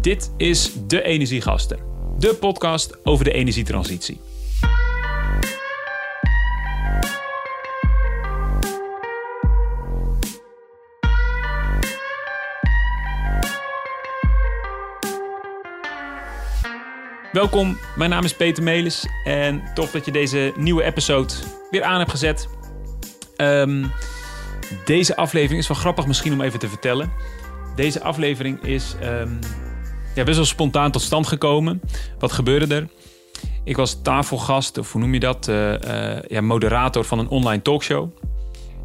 Dit is De Energiegasten, de podcast over de energietransitie. Welkom, mijn naam is Peter Melis en tof dat je deze nieuwe episode weer aan hebt gezet. Ehm, deze aflevering is wel grappig misschien om even te vertellen. Deze aflevering is ehm, ja, best wel spontaan tot stand gekomen. Wat gebeurde er? Ik was tafelgast, of hoe noem je dat? Uh, uh, ja, moderator van een online talkshow.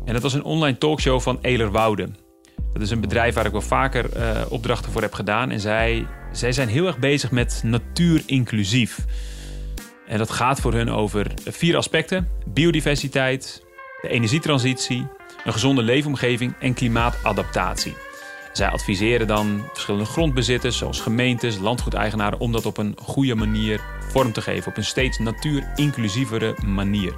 En dat was een online talkshow van Eler Woude. Dat is een bedrijf waar ik wel vaker uh, opdrachten voor heb gedaan. En zij, zij zijn heel erg bezig met natuur inclusief. En dat gaat voor hun over vier aspecten: biodiversiteit, de energietransitie, een gezonde leefomgeving en klimaatadaptatie. Zij adviseren dan verschillende grondbezitters, zoals gemeentes, landgoedeigenaren, om dat op een goede manier vorm te geven, op een steeds natuurinclusievere manier.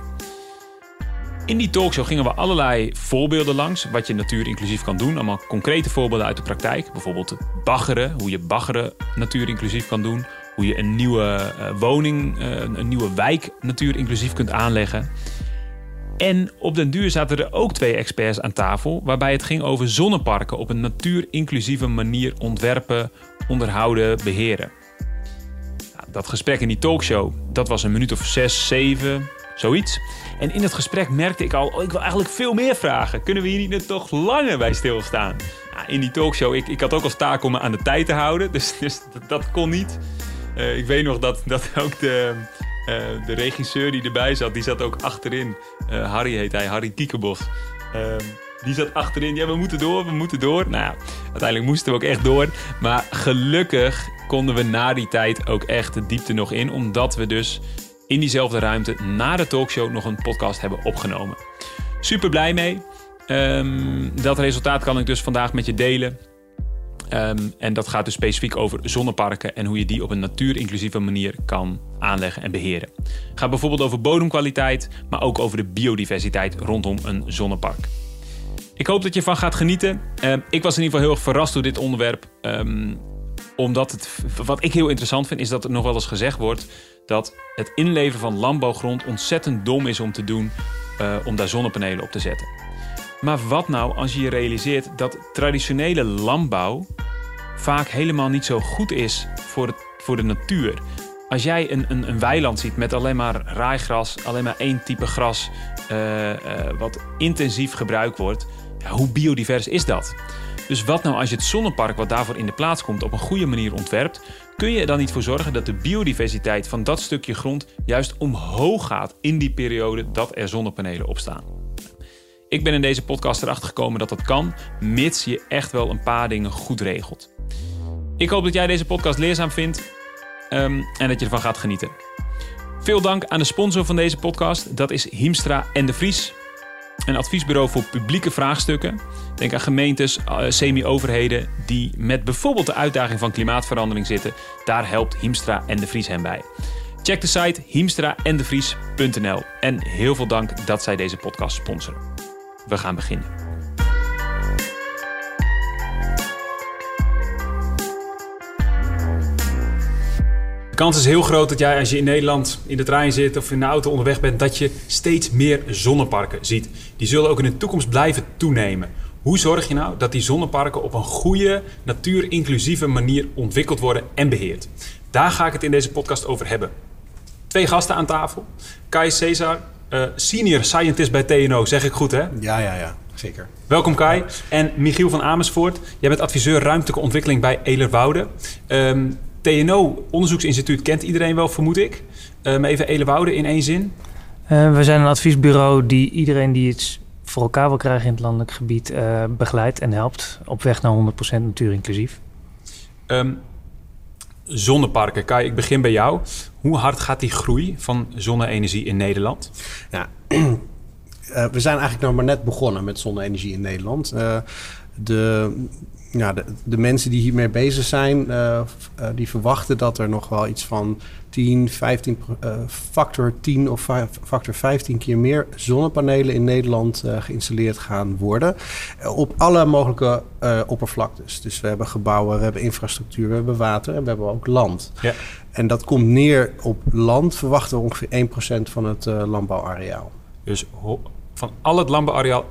In die talkshow gingen we allerlei voorbeelden langs wat je natuurinclusief kan doen. Allemaal concrete voorbeelden uit de praktijk. Bijvoorbeeld baggeren, hoe je baggeren natuurinclusief kan doen. Hoe je een nieuwe uh, woning, uh, een nieuwe wijk natuurinclusief kunt aanleggen. En op den duur zaten er ook twee experts aan tafel, waarbij het ging over zonneparken op een natuurinclusieve manier ontwerpen, onderhouden, beheren. Dat gesprek in die talkshow, dat was een minuut of zes, zeven, zoiets. En in het gesprek merkte ik al, oh, ik wil eigenlijk veel meer vragen. Kunnen we hier niet toch langer bij stilstaan? In die talkshow, ik, ik had ook als taak om me aan de tijd te houden, dus, dus dat, dat, kon niet. Uh, ik weet nog dat, dat ook de, uh, de regisseur die erbij zat, die zat ook achterin. Uh, Harry heet hij, Harry Kiekenbos. Uh, die zat achterin. Ja, we moeten door, we moeten door. Nou ja, uiteindelijk moesten we ook echt door. Maar gelukkig konden we na die tijd ook echt de diepte nog in. Omdat we dus in diezelfde ruimte na de talkshow nog een podcast hebben opgenomen. Super blij mee. Um, dat resultaat kan ik dus vandaag met je delen. Um, en dat gaat dus specifiek over zonneparken en hoe je die op een natuurinclusieve manier kan aanleggen en beheren. Het gaat bijvoorbeeld over bodemkwaliteit, maar ook over de biodiversiteit rondom een zonnepark. Ik hoop dat je ervan gaat genieten. Uh, ik was in ieder geval heel erg verrast door dit onderwerp. Um, omdat het, wat ik heel interessant vind, is dat er nog wel eens gezegd wordt dat het inleveren van landbouwgrond ontzettend dom is om te doen uh, om daar zonnepanelen op te zetten. Maar wat nou als je je realiseert dat traditionele landbouw vaak helemaal niet zo goed is voor, het, voor de natuur? Als jij een, een, een weiland ziet met alleen maar raaigras, alleen maar één type gras, uh, uh, wat intensief gebruikt wordt, ja, hoe biodivers is dat? Dus wat nou als je het zonnepark wat daarvoor in de plaats komt op een goede manier ontwerpt, kun je er dan niet voor zorgen dat de biodiversiteit van dat stukje grond juist omhoog gaat in die periode dat er zonnepanelen op staan? Ik ben in deze podcast erachter gekomen dat dat kan, mits je echt wel een paar dingen goed regelt. Ik hoop dat jij deze podcast leerzaam vindt um, en dat je ervan gaat genieten. Veel dank aan de sponsor van deze podcast, dat is Hiemstra en de Vries. Een adviesbureau voor publieke vraagstukken. Denk aan gemeentes, uh, semi-overheden die met bijvoorbeeld de uitdaging van klimaatverandering zitten. Daar helpt Hiemstra en de Vries hen bij. Check de site hiemstraendevries.nl en heel veel dank dat zij deze podcast sponsoren. We gaan beginnen. De kans is heel groot dat jij als je in Nederland in de trein zit of in de auto onderweg bent, dat je steeds meer zonneparken ziet. Die zullen ook in de toekomst blijven toenemen. Hoe zorg je nou dat die zonneparken op een goede, natuurinclusieve manier ontwikkeld worden en beheerd? Daar ga ik het in deze podcast over hebben. Twee gasten aan tafel. Kai Cesar, uh, senior scientist bij TNO, zeg ik goed hè? Ja, ja, ja, zeker. Welkom Kai. En Michiel van Amersfoort, jij bent adviseur ruimtelijke ontwikkeling bij Elerwoude. Um, TNO, onderzoeksinstituut, kent iedereen wel, vermoed ik. Um, even Elerwoude in één zin. Uh, we zijn een adviesbureau die iedereen die iets voor elkaar wil krijgen in het landelijk gebied uh, begeleidt en helpt op weg naar 100% natuurinclusief. Um, zonneparken, Kai, ik begin bij jou. Hoe hard gaat die groei van zonne-energie in Nederland? Ja, uh, we zijn eigenlijk nog maar net begonnen met zonne-energie in Nederland. De, ja, de, de mensen die hiermee bezig zijn, uh, die verwachten dat er nog wel iets van 10, 15, uh, factor 10 of factor 15 keer meer zonnepanelen in Nederland geïnstalleerd gaan worden. op alle mogelijke oppervlaktes. Dus we hebben gebouwen, we hebben infrastructuur, we hebben water en we hebben ook land. Ja. En dat komt neer op land, verwachten we ongeveer 1% van het landbouwareaal. Dus van al het landbouwareaal 1%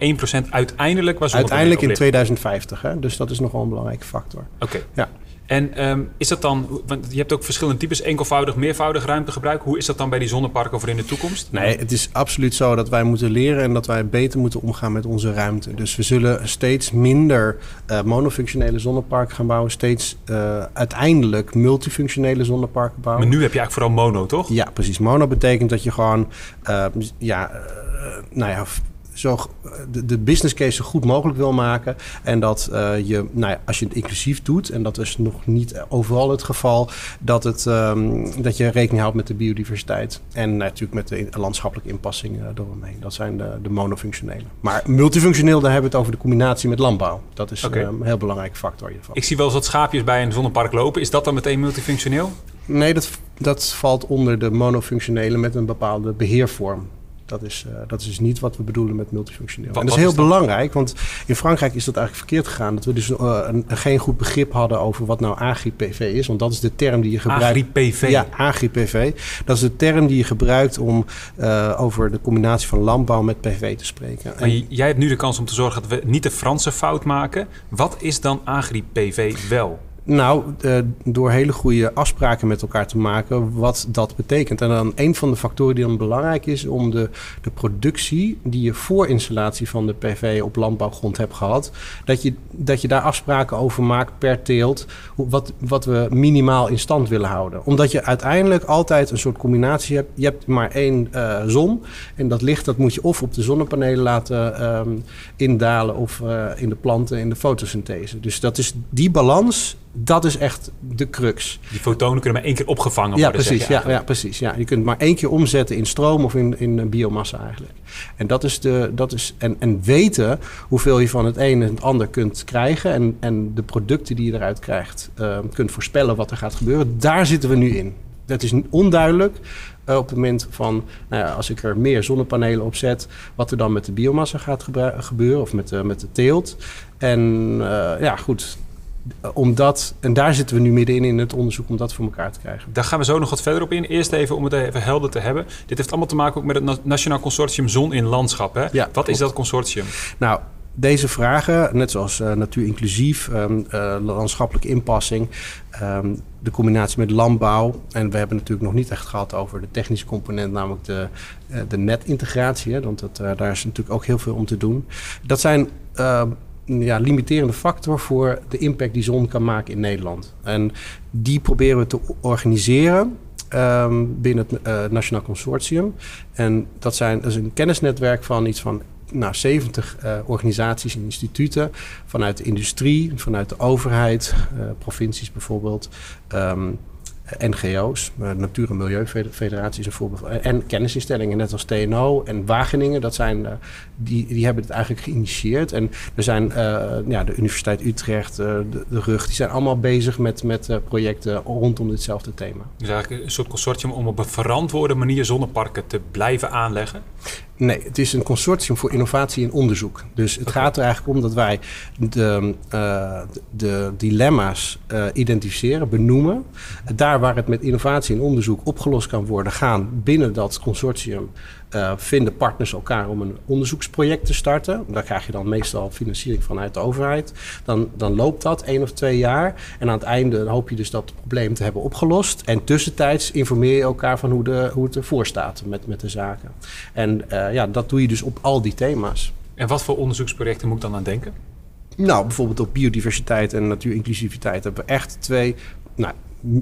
uiteindelijk was Uiteindelijk in 2050, hè? dus dat is nogal een belangrijke factor. Oké. Ja. En um, is dat dan, want je hebt ook verschillende types, enkelvoudig, meervoudig ruimtegebruik. Hoe is dat dan bij die zonneparken of in de toekomst? Nee, het is absoluut zo dat wij moeten leren en dat wij beter moeten omgaan met onze ruimte. Dus we zullen steeds minder uh, monofunctionele zonneparken gaan bouwen, steeds uh, uiteindelijk multifunctionele zonneparken bouwen. Maar nu heb je eigenlijk vooral mono, toch? Ja, precies. Mono betekent dat je gewoon, uh, ja, nou ja zo, de, de business case zo goed mogelijk wil maken. En dat uh, je, nou ja, als je het inclusief doet, en dat is nog niet overal het geval, dat, het, um, dat je rekening houdt met de biodiversiteit. En natuurlijk met de landschappelijke inpassing uh, eromheen. Dat zijn de, de monofunctionele. Maar multifunctioneel, daar hebben we het over de combinatie met landbouw. Dat is okay. um, een heel belangrijke factor hiervan. Ik zie wel eens wat schaapjes bij een zonnepark lopen. Is dat dan meteen multifunctioneel? Nee, dat, dat valt onder de monofunctionele met een bepaalde beheervorm. Dat is, uh, dat is dus niet wat we bedoelen met multifunctioneel. Wat, en dat is heel belangrijk, want in Frankrijk is dat eigenlijk verkeerd gegaan. Dat we dus uh, een, geen goed begrip hadden over wat nou agri-PV is. Want dat is de term die je gebruikt. Agri-PV? Ja, agri-PV. Dat is de term die je gebruikt om uh, over de combinatie van landbouw met PV te spreken. Maar en, jij hebt nu de kans om te zorgen dat we niet de Franse fout maken. Wat is dan agri-PV wel? Nou, uh, door hele goede afspraken met elkaar te maken wat dat betekent. En dan een van de factoren die dan belangrijk is om de, de productie die je voor installatie van de PV op landbouwgrond hebt gehad, dat je, dat je daar afspraken over maakt per teelt, wat, wat we minimaal in stand willen houden. Omdat je uiteindelijk altijd een soort combinatie hebt. Je hebt maar één uh, zon en dat licht dat moet je of op de zonnepanelen laten um, indalen of uh, in de planten in de fotosynthese. Dus dat is die balans dat is echt de crux. Die fotonen kunnen maar één keer opgevangen ja, worden. Precies, ja, ja, precies. Ja. Je kunt maar één keer omzetten in stroom of in, in biomassa eigenlijk. En, dat is de, dat is, en, en weten hoeveel je van het een en het ander kunt krijgen... en, en de producten die je eruit krijgt uh, kunt voorspellen wat er gaat gebeuren... daar zitten we nu in. Dat is onduidelijk uh, op het moment van... Nou ja, als ik er meer zonnepanelen op zet... wat er dan met de biomassa gaat gebeuren of met de, met de teelt. En ja, goed omdat, en daar zitten we nu middenin in het onderzoek om dat voor elkaar te krijgen. Daar gaan we zo nog wat verder op in. Eerst even om het even helder te hebben. Dit heeft allemaal te maken ook met het Nationaal Consortium Zon in Landschap. Hè? Ja, wat klopt. is dat consortium? Nou, deze vragen, net zoals uh, natuur inclusief, um, uh, landschappelijke inpassing, um, de combinatie met landbouw. En we hebben natuurlijk nog niet echt gehad over de technische component, namelijk de, uh, de netintegratie. Hè, want dat, daar is natuurlijk ook heel veel om te doen. Dat zijn ja, limiterende factor voor de impact die zon kan maken in Nederland. En die proberen we te organiseren um, binnen het uh, Nationaal Consortium. En dat, zijn, dat is een kennisnetwerk van iets van nou, 70 uh, organisaties en instituten vanuit de industrie, vanuit de overheid, uh, provincies bijvoorbeeld. Um, NGO's, eh, Natuur- en Milieufederatie is voorbeeld en kennisinstellingen, net als TNO en Wageningen, dat zijn, uh, die, die hebben het eigenlijk geïnitieerd. En er zijn uh, ja, de Universiteit Utrecht, de, de RUG, die zijn allemaal bezig met, met projecten rondom ditzelfde thema. Dus eigenlijk een soort consortium om op een verantwoorde manier zonneparken te blijven aanleggen? Nee, het is een consortium voor innovatie en onderzoek. Dus het okay. gaat er eigenlijk om dat wij de, uh, de dilemma's uh, identificeren, benoemen. Daar waar het met innovatie en onderzoek opgelost kan worden, gaan binnen dat consortium uh, vinden partners elkaar om een onderzoeksproject te starten. Daar krijg je dan meestal financiering vanuit de overheid. Dan, dan loopt dat één of twee jaar. En aan het einde hoop je dus dat probleem te hebben opgelost. En tussentijds informeer je elkaar van hoe, de, hoe het ervoor staat met, met de zaken. En uh, ja, dat doe je dus op al die thema's. En wat voor onderzoeksprojecten moet ik dan aan denken? Nou, bijvoorbeeld op biodiversiteit en natuurinclusiviteit hebben we echt twee nou,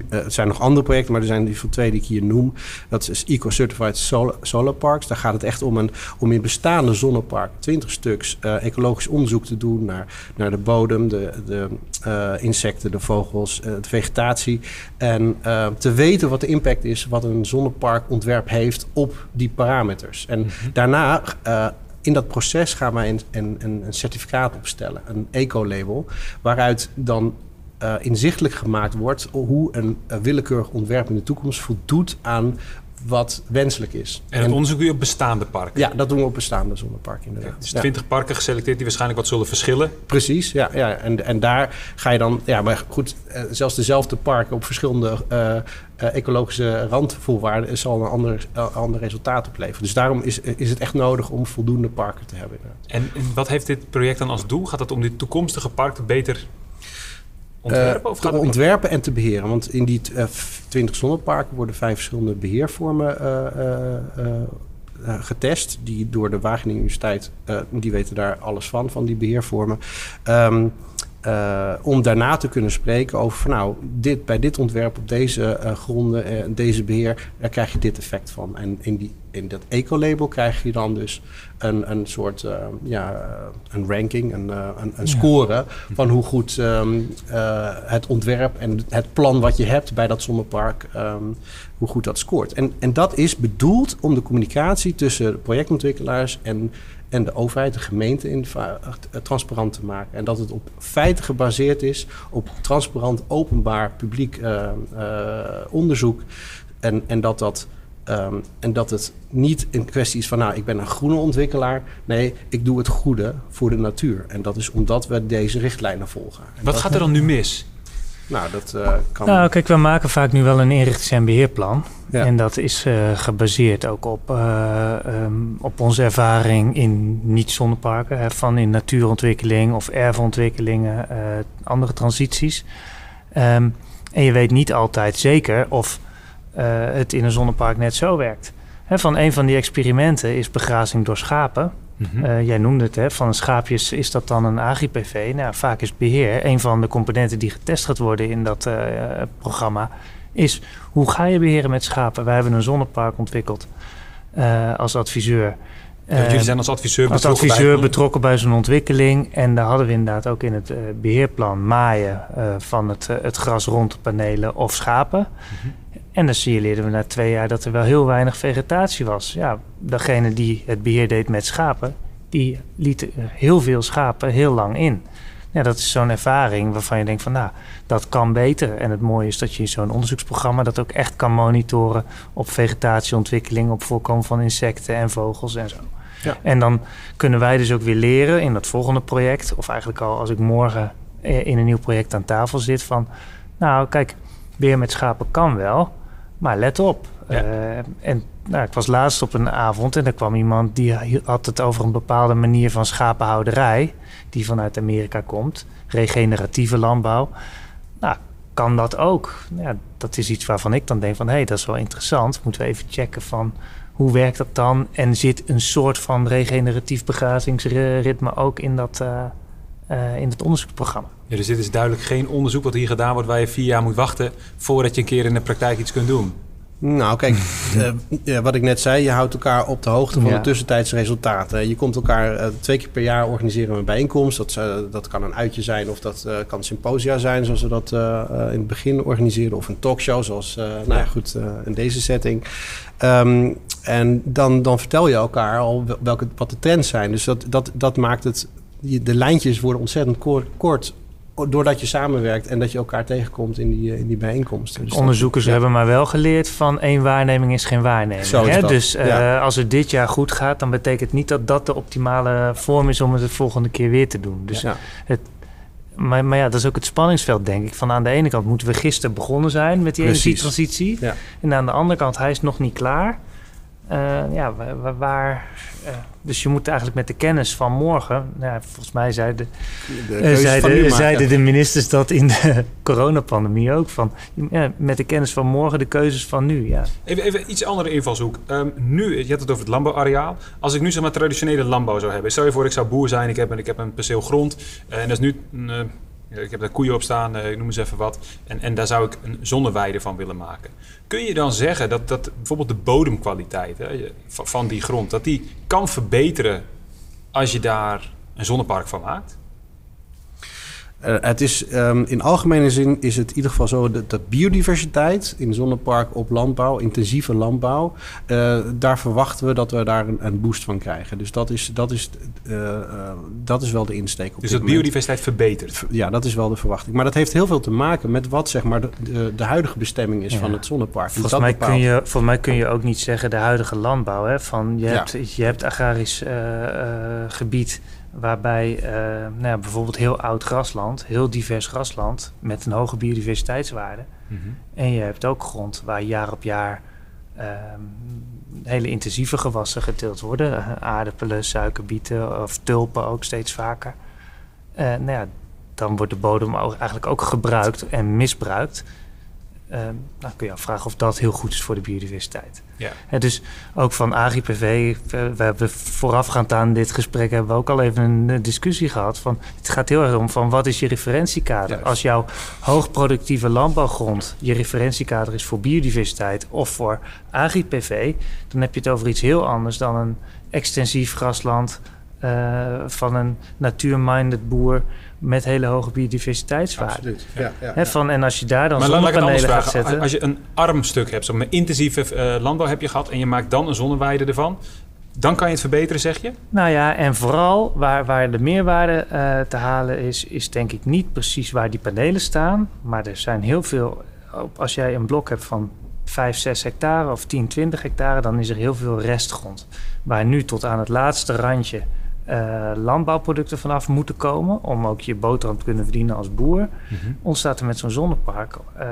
het zijn nog andere projecten, maar er zijn die van twee die ik hier noem. Dat is Eco-Certified solar, solar, Parks. Daar gaat het echt om, een, om in bestaande zonnepark 20 stuks uh, ecologisch onderzoek te doen naar, naar de bodem, de, de uh, insecten, de vogels, de vegetatie. En te weten wat de impact is wat een zonneparkontwerp heeft op die parameters. En mm -hmm. daarna in dat proces gaan wij een, een, een certificaat opstellen, een eco-label, waaruit dan uh, inzichtelijk gemaakt wordt hoe een, een willekeurig ontwerp in de toekomst voldoet aan wat wenselijk is. En het onderzoek doe je op bestaande parken? Ja, dat doen we op bestaande zonneparken inderdaad. dus 20 parken geselecteerd die waarschijnlijk wat zullen verschillen? Precies, ja. ja. En, en daar ga je dan... Ja, maar goed, eh, zelfs dezelfde parken op verschillende ecologische randvoorwaarden... zal een ander, ander resultaat opleveren. Dus daarom is, is het echt nodig om voldoende parken te hebben. En, en wat heeft dit project dan als doel? Gaat het om die toekomstige parken beter ontwerpen? Of te ontwerpen en te beheren. Want in die uh, 20 zonneparken worden vijf verschillende beheervormen uh, getest. Die door de Wageningen Universiteit, die weten daar alles van, van die beheervormen. Um, uh, om daarna te kunnen spreken over van nou, dit, bij dit ontwerp op deze uh, gronden en uh, deze beheer, daar krijg je dit effect van. En in, die, in dat eco-label krijg je dan dus een, een soort ja, een ranking, een, een, een score ja. van hoe goed um, het ontwerp en het plan wat je hebt bij dat zonnepark, um, hoe goed dat scoort. En, en dat is bedoeld om de communicatie tussen projectontwikkelaars en en de overheid, de gemeente, in, uh, transparant te maken. En dat het op feiten gebaseerd is, op transparant, openbaar, publiek uh, uh, onderzoek. En, en, dat dat, um, en dat het niet een kwestie is van, nou, ik ben een groene ontwikkelaar. Nee, ik doe het goede voor de natuur. En dat is omdat we deze richtlijnen volgen. En Wat gaat er dan nu mis? Nou, dat uh, kan. Nou, kijk, we maken vaak nu wel een inrichtings- en beheerplan. Ja. En dat is uh, gebaseerd ook op, uh, um, op onze ervaring in niet-zonneparken. Hè, van in natuurontwikkeling of erfontwikkelingen, andere transities. Um, en je weet niet altijd zeker of het in een zonnepark net zo werkt. Van een van die experimenten is begrazing door schapen. Mm -hmm. uh, jij noemde het, hè, van schaapjes is dat dan een AGPV? Nou, vaak is beheer een van de componenten die getest gaat worden in dat uh, programma. Is hoe ga je beheren met schapen? Wij hebben een zonnepark ontwikkeld uh, als adviseur. Jullie zijn als adviseur als betrokken adviseur bij... betrokken bij zo'n ontwikkeling. En daar hadden we inderdaad ook in het beheerplan maaien van het, het gras rond de panelen of schapen. Mm -hmm. En dan signaleerden we na twee jaar dat er wel heel weinig vegetatie was. Ja, degene die het beheer deed met schapen, die liet heel veel schapen heel lang in. Ja, dat is zo'n ervaring waarvan je denkt van nou, dat kan beter. En het mooie is dat je zo'n onderzoeksprogramma dat ook echt kan monitoren op vegetatieontwikkeling, op voorkomen van insecten en vogels en zo. Ja. En dan kunnen wij dus ook weer leren in dat volgende project, of eigenlijk al als ik morgen in een nieuw project aan tafel zit, van nou kijk, beheer met schapen kan wel. Maar let op. Ja. Uh, en nou, ik was laatst op een avond en er kwam iemand die had het over een bepaalde manier van schapenhouderij. Die vanuit Amerika komt. Regeneratieve landbouw. Nou, kan dat ook? Ja, dat is iets waarvan ik dan denk van hé, hey, dat is wel interessant. Moeten we even checken van hoe werkt dat dan? En zit een soort van regeneratief begrazingsritme ook in dat, uh, uh, in het onderzoeksprogramma? Ja, dus dit is duidelijk geen onderzoek wat hier gedaan wordt waar je vier jaar moet wachten voordat je een keer in de praktijk iets kunt doen. Nou, kijk, uh, ja, wat ik net zei, je houdt elkaar op de hoogte van ja. de tussentijdse resultaten. Je komt elkaar uh, twee keer per jaar organiseren we een bijeenkomst. Dat, uh, dat kan een uitje zijn of dat kan symposia zijn, zoals we dat in het begin organiseerden. Of een talkshow, zoals nou ja, goed, in deze setting. Um, en dan, dan vertel je elkaar al welke, wat de trends zijn. Dus dat, dat, dat maakt het. De lijntjes worden ontzettend kort, kort doordat je samenwerkt en dat je elkaar tegenkomt in die, in die bijeenkomsten. Dus Onderzoekers dat, ja. hebben maar wel geleerd van één waarneming is geen waarneming. Zo hè? Dus uh, ja. als het dit jaar goed gaat, dan betekent niet dat dat de optimale vorm is om het de volgende keer weer te doen. Dus ja. het, maar, maar ja, dat is ook het spanningsveld, denk ik. Van aan de ene kant moeten we gisteren begonnen zijn met die energietransitie. En aan de andere kant, hij is nog niet klaar. Uh, ja, waar... waar uh, dus je moet eigenlijk met de kennis van morgen... Nou, volgens mij zeiden de, de, zeiden, zeiden de ministers dat in de coronapandemie ook. Van, ja, met de kennis van morgen de keuzes van nu. Ja. Even, even iets andere invalshoek. Um, nu, je had het over het landbouwareaal. Als ik nu zeg maar traditionele landbouw zou hebben. Stel je voor, ik zou boer zijn. Ik heb een, ik heb een perceel grond. Uh, en dat is nu... Ik heb daar koeien op staan, ik noem eens even wat. En, en daar zou ik een zonneweide van willen maken. Kun je dan zeggen dat, dat bijvoorbeeld de bodemkwaliteit hè, van die grond... dat die kan verbeteren als je daar een zonnepark van maakt? Uh, het is um, in algemene zin is het in ieder geval zo dat, dat biodiversiteit in zonnepark op landbouw, intensieve landbouw, uh, daar verwachten we dat we daar een, een, boost van krijgen. Dus dat is, dat is, uh, dat is wel de insteek. Op dus dat moment. biodiversiteit verbetert? Ja, dat is wel de verwachting. Maar dat heeft heel veel te maken met wat zeg maar, de, de, de huidige bestemming is ja. van het zonnepark. Volgens mij, kun je, volgens mij kun je ook niet zeggen de huidige landbouw. Hè? Van, je, hebt, ja. je hebt agrarisch gebied Waarbij uh, nou ja, bijvoorbeeld heel oud grasland, heel divers grasland met een hoge biodiversiteitswaarde. Mm -hmm. En je hebt ook grond waar jaar op jaar uh, hele intensieve gewassen geteeld worden. Aardappelen, suikerbieten of tulpen ook steeds vaker. Uh, nou ja, dan wordt de bodem eigenlijk ook gebruikt en misbruikt. Dan kun je afvragen of dat heel goed is voor de biodiversiteit. Ja. dus ook van AGIPV, we hebben voorafgaand aan dit gesprek hebben we ook al even een discussie gehad. Van, het gaat heel erg om van wat is je referentiekader? Als jouw hoogproductieve landbouwgrond je referentiekader is voor biodiversiteit of voor AGIPV, dan heb je het over iets heel anders dan een extensief grasland uh, van een natuurminded boer met hele hoge biodiversiteitswaarde. Absoluut. Ja, ja, van, en als je daar dan maar zonnepanelen gaat zetten... Als je een arm stuk hebt, zo'n intensieve uh, landbouw heb je gehad... en je maakt dan een zonneweide ervan... Dan kan je het verbeteren, zeg je? Nou ja, en vooral waar, waar de meerwaarde uh, te halen is, is denk ik niet precies waar die panelen staan. Maar er zijn heel veel. Als jij een blok hebt van 5, 6 hectare of 10, 20 hectare, dan is er heel veel restgrond. Waar nu tot aan het laatste randje uh, landbouwproducten vanaf moeten komen om ook je boterham te kunnen verdienen als boer, mhm. ontstaat er met zo'n zonnepark, uh,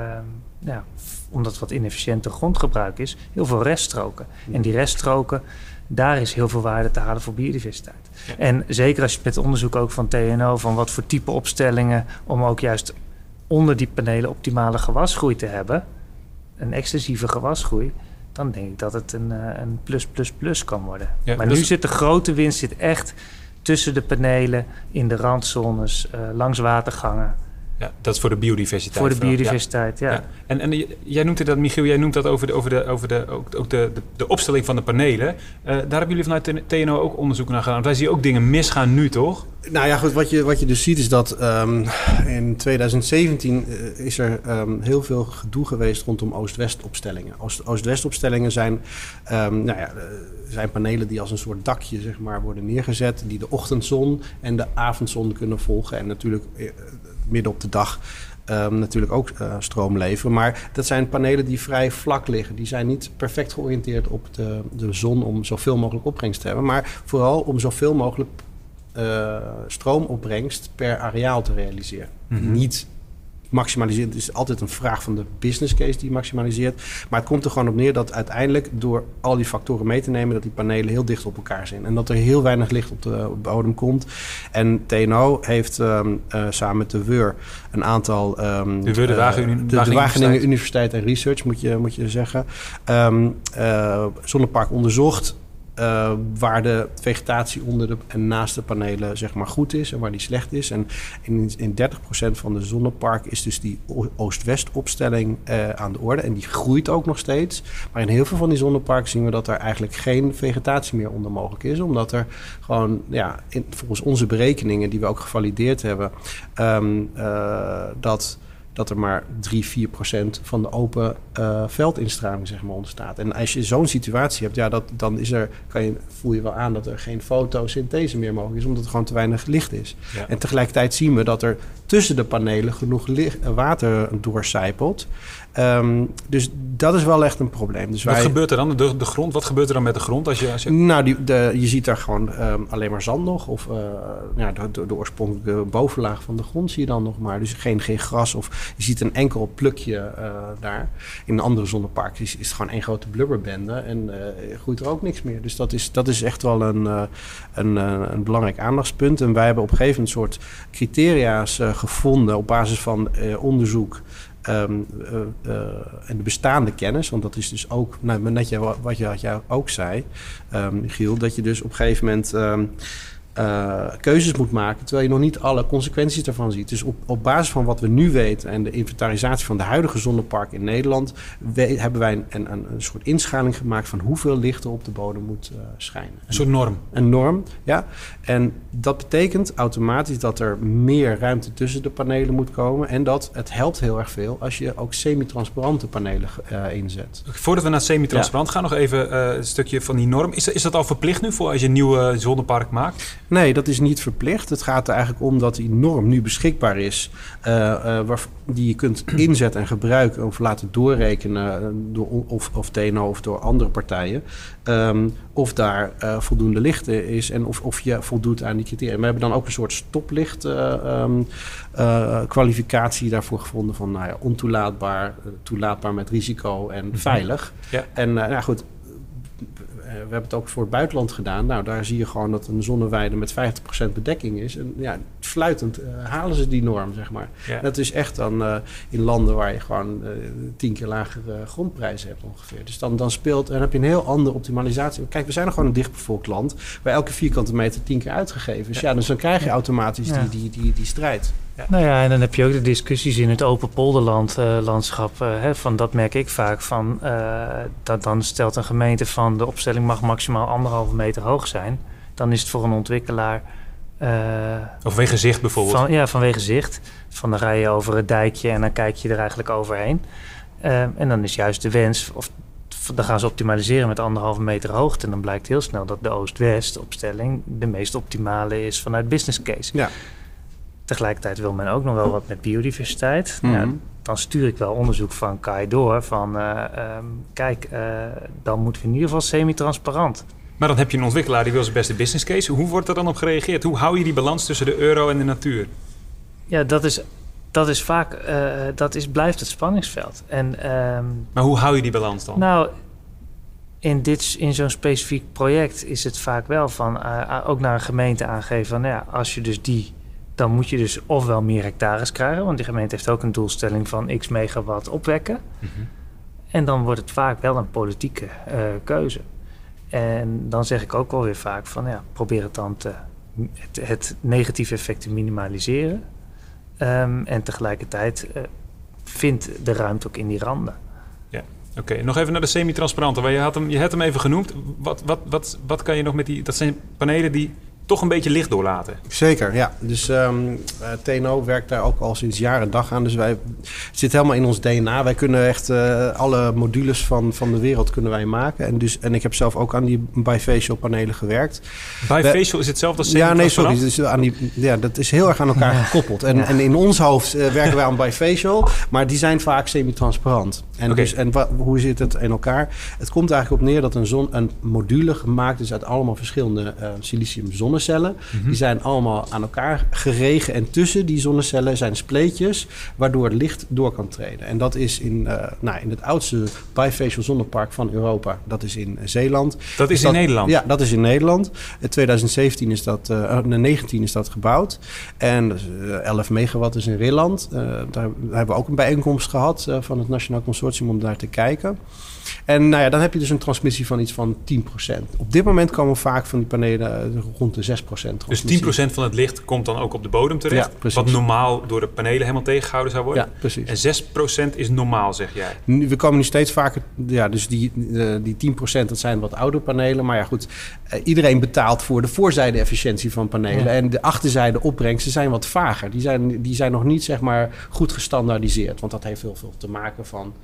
ja, omdat wat inefficiënte grondgebruik is, heel veel reststroken. En die reststroken, daar is heel veel waarde te halen voor biodiversiteit. En zeker als je met onderzoek ook van TNO, van wat voor type opstellingen, om ook juist onder die panelen optimale gewasgroei te hebben, een extensieve gewasgroei, dan denk ik dat het een, eh, een plus, plus, plus kan worden. maar nu dus- zit de grote winst zit echt tussen de panelen, in de randzones, uh, langs watergangen. Ja, dat is voor de biodiversiteit. Voor de biodiversiteit, ja. ja. En, en jij noemt het dat, Michiel, jij noemt dat over de, over de, over de, ook, ook de, de, de opstelling van de panelen. Uh, daar hebben jullie vanuit TNO ook onderzoek naar gedaan. Wij zien ook dingen misgaan nu, toch? Nou ja, goed, wat je, wat je dus ziet is dat um, in 2017 uh, is er um, heel veel gedoe geweest rondom Oost-West opstellingen. Oost-West opstellingen zijn, um, nou ja, zijn panelen die als een soort dakje zeg maar, worden neergezet, die de ochtendzon en de avondzon kunnen volgen. En natuurlijk uh, midden op de dag um, natuurlijk ook uh, stroom leveren. Maar dat zijn panelen die vrij vlak liggen. Die zijn niet perfect georiënteerd op de, de zon om zoveel mogelijk opbrengst te hebben. Maar vooral om zoveel mogelijk uh, stroomopbrengst per areaal te realiseren. Mm -hmm. Niet maximaliseert. Het is altijd een vraag van de business case die maximaliseert. Maar het komt er gewoon op neer dat uiteindelijk door al die factoren mee te nemen, dat die panelen heel dicht op elkaar zijn. En dat er heel weinig licht op de, op de bodem komt. En TNO heeft um, uh, samen met de WUR een aantal. Um, de WUR, de, Wageningen, de, de Wageningen Universiteit en Research, moet je, moet je zeggen. Um, zonnepark onderzocht. Uh, waar de vegetatie onder de, en naast de panelen zeg maar goed is en waar die slecht is. En in, in 30% van de zonnepark is dus die oost-west opstelling uh, aan de orde. En die groeit ook nog steeds. Maar in heel veel van die zonneparken zien we dat er eigenlijk geen vegetatie meer onder mogelijk is. Omdat er gewoon, ja, in, volgens onze berekeningen die we ook gevalideerd hebben, um, uh, dat dat er maar 3, 4 procent van de open uh, veldinstraling zeg maar, ontstaat. En als je zo'n situatie hebt, ja, dat, dan is er, kan je, voel je wel aan dat er geen fotosynthese meer mogelijk is, omdat er gewoon te weinig licht is. Ja. En tegelijkertijd zien we dat er tussen de panelen genoeg water doorcijpelt. Um, dus dat is wel echt een probleem. Dus wat wij... gebeurt er dan? De, de grond? Wat gebeurt er dan met de grond? Als je, als je... Nou, die, de, je ziet daar gewoon um, alleen maar zand nog. Of uh, ja, de, de, oorspronkelijke bovenlaag van de grond zie je dan nog maar. Dus geen, geen gras. Of je ziet een enkel plukje uh, daar. In een andere zonnepark is, is het gewoon één grote blubberbende. En uh, groeit er ook niks meer. Dus dat is, dat is echt wel een, een, een belangrijk aandachtspunt. En wij hebben op een gegeven moment een soort criteria's gevonden op basis van onderzoek. Um, uh, uh, en de bestaande kennis, want dat is dus ook, nou, net wat, je, wat ook zei, um, Giel, dat je dus op een gegeven moment um, uh, keuzes moet maken, terwijl je nog niet alle consequenties daarvan ziet. Dus op, op basis van wat we nu weten en de inventarisatie van de huidige zonneparken in Nederland, hebben wij een, een, een, soort inschaling gemaakt van hoeveel licht er op de bodem moet uh, schijnen. Een soort norm. Een norm, ja. En dat betekent automatisch dat er meer ruimte tussen de panelen moet komen en dat het helpt heel erg veel als je ook semi-transparante panelen uh, inzet. Voordat we naar semi-transparant gaan, nog even een stukje van die norm. Is, is dat al verplicht nu voor als je een nieuwe zonnepark maakt? Nee, dat is niet verplicht. Het gaat er eigenlijk om dat die norm nu beschikbaar is, uh, uh, die je kunt inzetten en gebruiken of laten doorrekenen eh, door of, of TNO of door andere partijen. Um, of daar uh, voldoende licht is en of, of je voldoet aan die criteria. We hebben dan ook een soort stoplicht um, kwalificatie daarvoor gevonden van nou ja, ontoelaatbaar, toelaatbaar met risico en mhm. veilig. Ja. En nou goed, we hebben het ook voor het buitenland gedaan. Nou, daar zie je gewoon dat een zonneweide met 50% bedekking is. En ja, fluitend uh, halen ze die norm, zeg maar. Dat is echt dan uh, in landen waar je gewoon tien keer lagere grondprijzen hebt ongeveer. Dus dan, dan speelt, dan heb je een heel andere optimalisatie. Kijk, we zijn nog gewoon een dichtbevolkt land... waar elke vierkante meter tien keer uitgegeven is. Ja. ja dus dan krijg je automatisch die, die, die, die strijd. Ja. Nou ja, en dan heb je ook de discussies in het open polderland uh, landschap. Uh, hè, van dat merk ik vaak van. Uh, dat dan stelt een gemeente van de opstelling mag maximaal anderhalve meter hoog zijn. Dan is het voor een ontwikkelaar. of vanwege zicht bijvoorbeeld. Van, ja, vanwege zicht. Van dan rij je over het dijkje en dan kijk je er eigenlijk overheen. en dan is juist de wens, of dan gaan ze optimaliseren met anderhalve meter hoogte. En dan blijkt heel snel dat de Oost-West opstelling de meest optimale is vanuit business case. Ja. Tegelijkertijd wil men ook nog wel wat met biodiversiteit. Mm ja, dan stuur ik wel onderzoek van KAI door van... Uh, um, kijk, uh, dan moeten we in ieder geval semi-transparant. Maar dan heb je een ontwikkelaar die wil zijn beste business case. Hoe wordt er dan op gereageerd? Hoe hou je die balans tussen de euro en de natuur? Ja, dat is, dat is vaak... Uh, dat is, blijft het spanningsveld. En, um, maar hoe hou je die balans dan? Nou, in, dit, in zo'n specifiek project is het vaak wel van... ook naar een gemeente aangeven van... Nou ja, als je dus die dan moet je dus ofwel meer hectares krijgen, want die gemeente heeft ook een doelstelling van x megawatt opwekken. Mhm. En dan wordt het vaak wel een politieke uh, keuze. En dan zeg ik ook wel weer vaak van ja, probeer het dan te, het, het negatieve effect te minimaliseren. Um, en tegelijkertijd uh, vindt de ruimte ook in die randen. Ja, oké. Nog even naar de semi-transparante. Je had hem, je had hem even genoemd. Wat, wat, wat, wat kan je nog met die... Dat zijn panelen die toch een beetje licht doorlaten. Zeker, ja. Dus um, ehm, uh, TNO werkt daar ook al sinds jaren en dag aan. Dus wij het zit helemaal in ons DNA. Wij kunnen echt uh, alle modules van, van de wereld kunnen wij maken. En, dus, en ik heb zelf ook aan die bifacial panelen gewerkt. Bifacial is hetzelfde als Ja, nee, sorry. Dus aan die, ja, dat is heel erg aan elkaar gekoppeld. En, ja. en in ons hoofd uh, werken wij aan bifacial, maar die zijn vaak semi-transparant. En, okay. dus, en hoe zit het in elkaar? Het komt eigenlijk op neer dat een, zon, een module gemaakt is uit allemaal verschillende silicium zonnecellen. Mhm. Die zijn allemaal aan elkaar geregen. En tussen die zonnecellen zijn spleetjes waardoor het licht door kan treden. En dat is in, uh, nou, in het oudste bifacial zonnepark van Europa. Dat is in Zeeland. Dat is in Nederland? Ja, dat is in Nederland. In 2017 is dat, uh, 19 is dat gebouwd. En uh, 11 megawatt is in Rilland. Uh, daar hebben we ook een bijeenkomst gehad uh, van het Nationaal Consortium om daar te kijken. En nou ja, dan heb je dus een transmissie van iets van 10%. Op dit moment komen vaak van die panelen rond de 6%. Dus 10% van het licht komt dan ook op de bodem terecht? Ja, wat normaal door de panelen helemaal tegengehouden zou worden? Ja, precies. En 6% is normaal, zeg jij? we komen nu steeds vaker... Ja, dus die, uh, die 10% dat zijn wat oude panelen. Maar ja, goed. Uh, iedereen betaalt voor de voorzijde-efficiëntie van panelen. Ja. En de achterzijde opbrengsten zijn wat vager. Die zijn, die zijn nog niet, zeg maar, goed gestandaardiseerd. Want dat heeft heel veel te maken van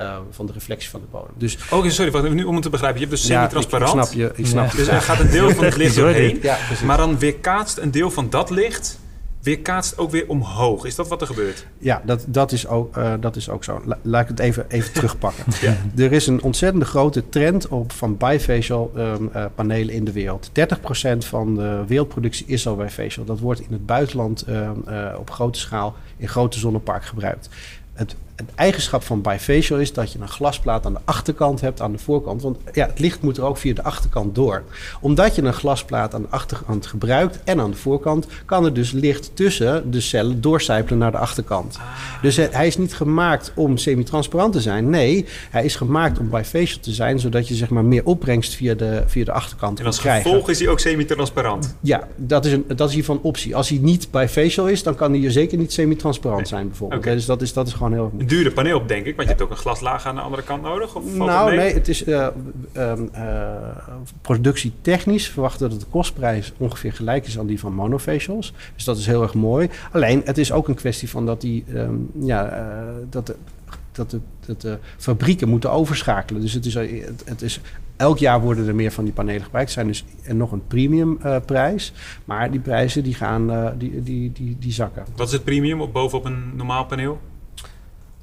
uh, van de reflectie van de bodem. Dus, oh, sorry, wat, nu om het te begrijpen. Je hebt dus semi-transparant. Ja, ik, snap je. Ik snap ja. Dus er gaat een deel van het licht doorheen. Ja, maar dan weerkaatst een deel van dat licht weerkaatst ook weer omhoog. Is dat wat er gebeurt? Ja, dat, dat, is, ook, uh, dat is ook zo. La, laat ik het even, even terugpakken. ja. Er is een ontzettend grote trend op van bifacial um, uh, panelen in de wereld. 30% van de wereldproductie is al bifacial. Dat wordt in het buitenland uh, op grote schaal in grote zonneparken gebruikt. Het het eigenschap van bifacial is dat je een glasplaat aan de achterkant hebt, aan de voorkant. Want ja, het licht moet er ook via de achterkant door. Omdat je een glasplaat aan de achterkant gebruikt en aan de voorkant, kan er dus licht tussen de cellen doorcijpelen naar de achterkant. Dus eh, hij is niet gemaakt om semi-transparant te zijn. Nee, hij is gemaakt om bifacial te zijn, zodat je zeg maar meer opbrengst via de, via de achterkant En kan als krijgen. gevolg is hij ook semi-transparant. Ja, dat is, een, dat is hiervan optie. Als hij niet bifacial is, dan kan hij zeker niet semi-transparant Nee. zijn bijvoorbeeld. Dus dat is, dat is gewoon heel erg Dure paneel, denk ik, want je hebt ook een glaslaag aan de andere kant nodig. Of Nou, het nee, het is eh, ehm, eh, productietechnisch verwachten dat de kostprijs ongeveer gelijk is aan die van monofacials. Dus dat is heel erg mooi. Alleen, het is ook een kwestie van dat die, ehm, ja, eh, dat de, dat de, dat de fabrieken moeten overschakelen. Dus het is, het, het is elk jaar worden er meer van die panelen gebruikt. Zijn dus en nog een premium prijs. Maar die prijzen die gaan, die, die, die, die zakken. Wat is het premium op, bovenop een normaal paneel?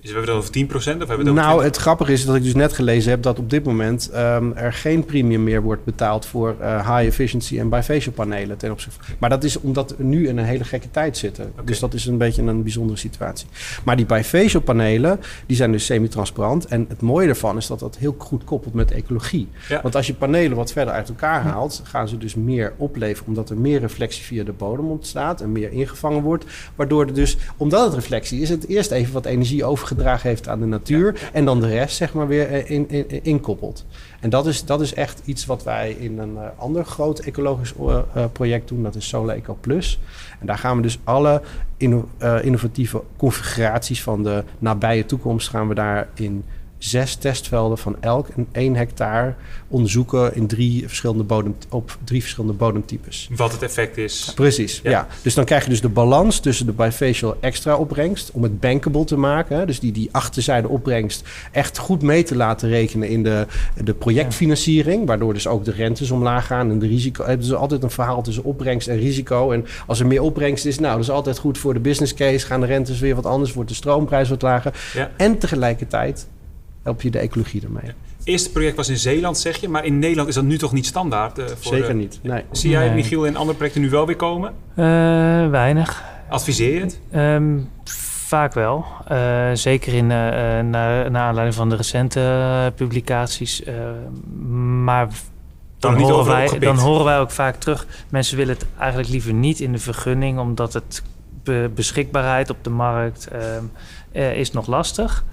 Is we hebben het over 10% of hebben we het over Nou, 20? het grappige is dat ik dus net gelezen heb dat op dit moment ehm, er geen premium meer wordt betaald voor eh, high efficiency en bifacial panelen. Ten opzichte van- maar dat is omdat we nu in een hele gekke tijd zitten. Dus dat is een beetje een bijzondere situatie. Maar die bifacial panelen, die zijn dus semi-transparant. En het mooie ervan is dat dat heel goed koppelt met ecologie. Ja. Want als je panelen wat verder uit elkaar haalt, gaan ze dus meer opleveren. Omdat er meer reflectie via de bodem ontstaat en meer ingevangen wordt. Waardoor er dus, omdat het reflectie is, het eerst even wat energie overgedragen heeft aan de natuur. En dan de rest zeg maar weer eh, in, in, inkoppelt. En dat is, dat is echt iets wat wij in een eh, ander groot ecologisch eh, project doen. Dat is Solar Eco Plus. En daar gaan we dus alle inno- innovatieve configuraties van de nabije toekomst gaan we daar in zes testvelden van elk een 1 hectare onderzoeken in drie verschillende bodem, op drie verschillende bodemtypes. Wat het effect is. Precies, Ja. ja. Dus dan krijg je dus de balans tussen de bifacial extra opbrengst... om het bankable te maken. hè. Dus die, die achterzijde opbrengst echt goed mee te laten rekenen... in de, de projectfinanciering. Waardoor dus ook de rentes omlaag gaan en de risico... Het is altijd een verhaal tussen opbrengst en risico. En als er meer opbrengst is, nou, dat is altijd goed voor de business case. Gaan de rentes weer wat anders, wordt de stroomprijs wat lager. Ja. En tegelijkertijd help je de ecologie ermee. Het eerste project was in Zeeland, zeg je. Maar in Nederland is dat nu toch niet standaard? eh, voor Zeker de- niet, nee. Zie jij, Nee. Michiel, in andere projecten nu wel weer komen? Eh, weinig. Adviseer je het? Ehm, vaak wel. Eh, zeker in, eh, eh, naar, naar aanleiding van de recente eh, publicaties. Eh, maar dan niet horen, wij, dan horen wij ook vaak terug. Mensen willen het eigenlijk liever niet in de vergunning, omdat het be- beschikbaarheid op de markt ehm, eh, is nog lastig.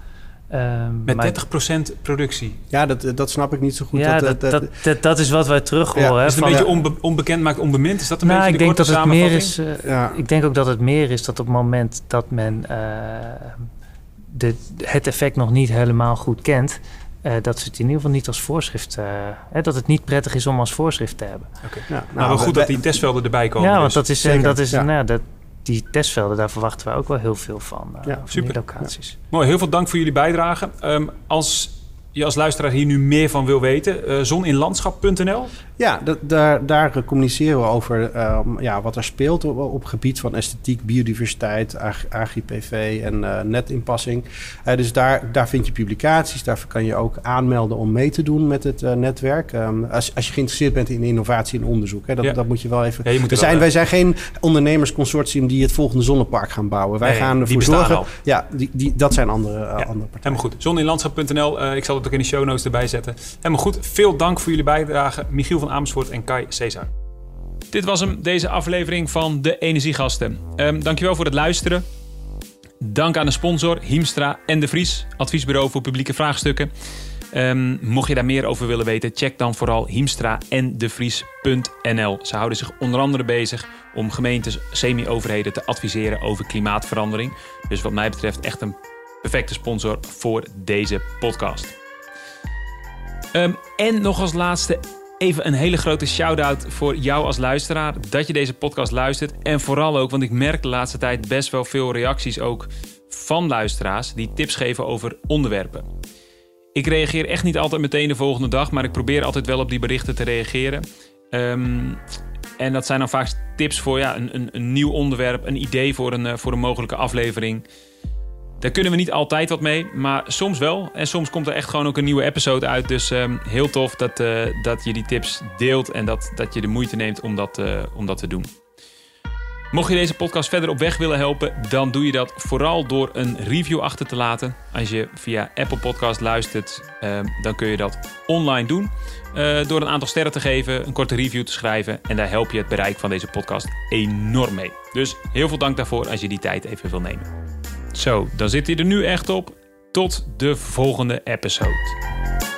Ehm, Met maar- 30% productie. Ja, dat, dat snap ik niet zo goed. ja, dat, dat, dat, dat is wat wij terug Ja, horen. hè, Is het een van- beetje onbe- onbekend maakt onbemind? Is dat een nou, beetje ik de denk dat het meer is. eh, Ja. Ik denk ook dat het meer is dat op het moment dat men eh, de, het effect nog niet helemaal goed kent, eh, dat ze het in ieder geval niet als voorschrift. eh, hè, dat het niet prettig is om als voorschrift te hebben. Ja, Nou, wel goed we- dat die testvelden erbij komen. ja, want dus. dat is, en dat is ja. nou ja, dat, die testvelden, daar verwachten we ook wel heel veel van. eh, Ja, van super. die locaties. Mooi, heel veel dank voor jullie bijdrage. Ehm, als je als luisteraar hier nu meer van wil weten, eh zoninlandschap.nl. Ja, daar, daar eh, communiceren we over ehm, ja, wat er speelt op, gebied van esthetiek, biodiversiteit, ag- agri-PV en eh, netinpassing. Eh, dus daar, daar vind je publicaties, daar kan je ook aanmelden om mee te doen met het eh, netwerk. Ehm, als, als je geïnteresseerd bent in innovatie en onderzoek, hè, dat, Ja. dat moet je wel even... Ja, je moet we zijn, wij zijn geen ondernemersconsortium die het volgende zonnepark gaan bouwen. Wij Nee, gaan ervoor zorgen... al. Ja, die, die, dat zijn andere, eh, andere partijen. Helemaal goed. Zoninlandschap.nl. eh ik zal het ook in de show notes erbij zetten. Helemaal goed. Veel dank voor jullie bijdrage. Michiel van Amersfoort en Kai Cesar. Dit was hem, deze aflevering van de Energiegasten. Ehm dankjewel voor het luisteren. Dank aan de sponsor Hiemstra en De Vries, adviesbureau voor publieke vraagstukken. Ehm, mocht je daar meer over willen weten, check dan vooral hiemstra en. Ze houden zich onder andere bezig om gemeentes, semi-overheden te adviseren over klimaatverandering. Dus wat mij betreft echt een perfecte sponsor voor deze podcast. Ehm, en nog als laatste even een hele grote shout-out voor jou als luisteraar. Dat je deze podcast luistert. En vooral ook, want ik merk de laatste tijd best wel veel reacties ook van luisteraars die tips geven over onderwerpen. Ik reageer echt niet altijd meteen de volgende dag, maar ik probeer altijd wel op die berichten te reageren. Ehm, en dat zijn dan vaak tips voor ja, een, een, een nieuw onderwerp, een idee voor een, eh, voor een mogelijke aflevering. Daar kunnen we niet altijd wat mee, maar soms wel. En soms komt er echt gewoon ook een nieuwe episode uit. Dus ehm, heel tof dat, eh, dat je die tips deelt en dat, dat je de moeite neemt om dat, eh, om dat te doen. Mocht je deze podcast verder op weg willen helpen, dan doe je dat vooral door een review achter te laten. Als je via Apple Podcast luistert, eh, dan kun je dat online doen. Eh, door een aantal sterren te geven, een korte review te schrijven. En daar help je het bereik van deze podcast enorm mee. Dus heel veel dank daarvoor als je die tijd even wil nemen. Zo, dan zit hij er nu echt op. Tot de volgende episode.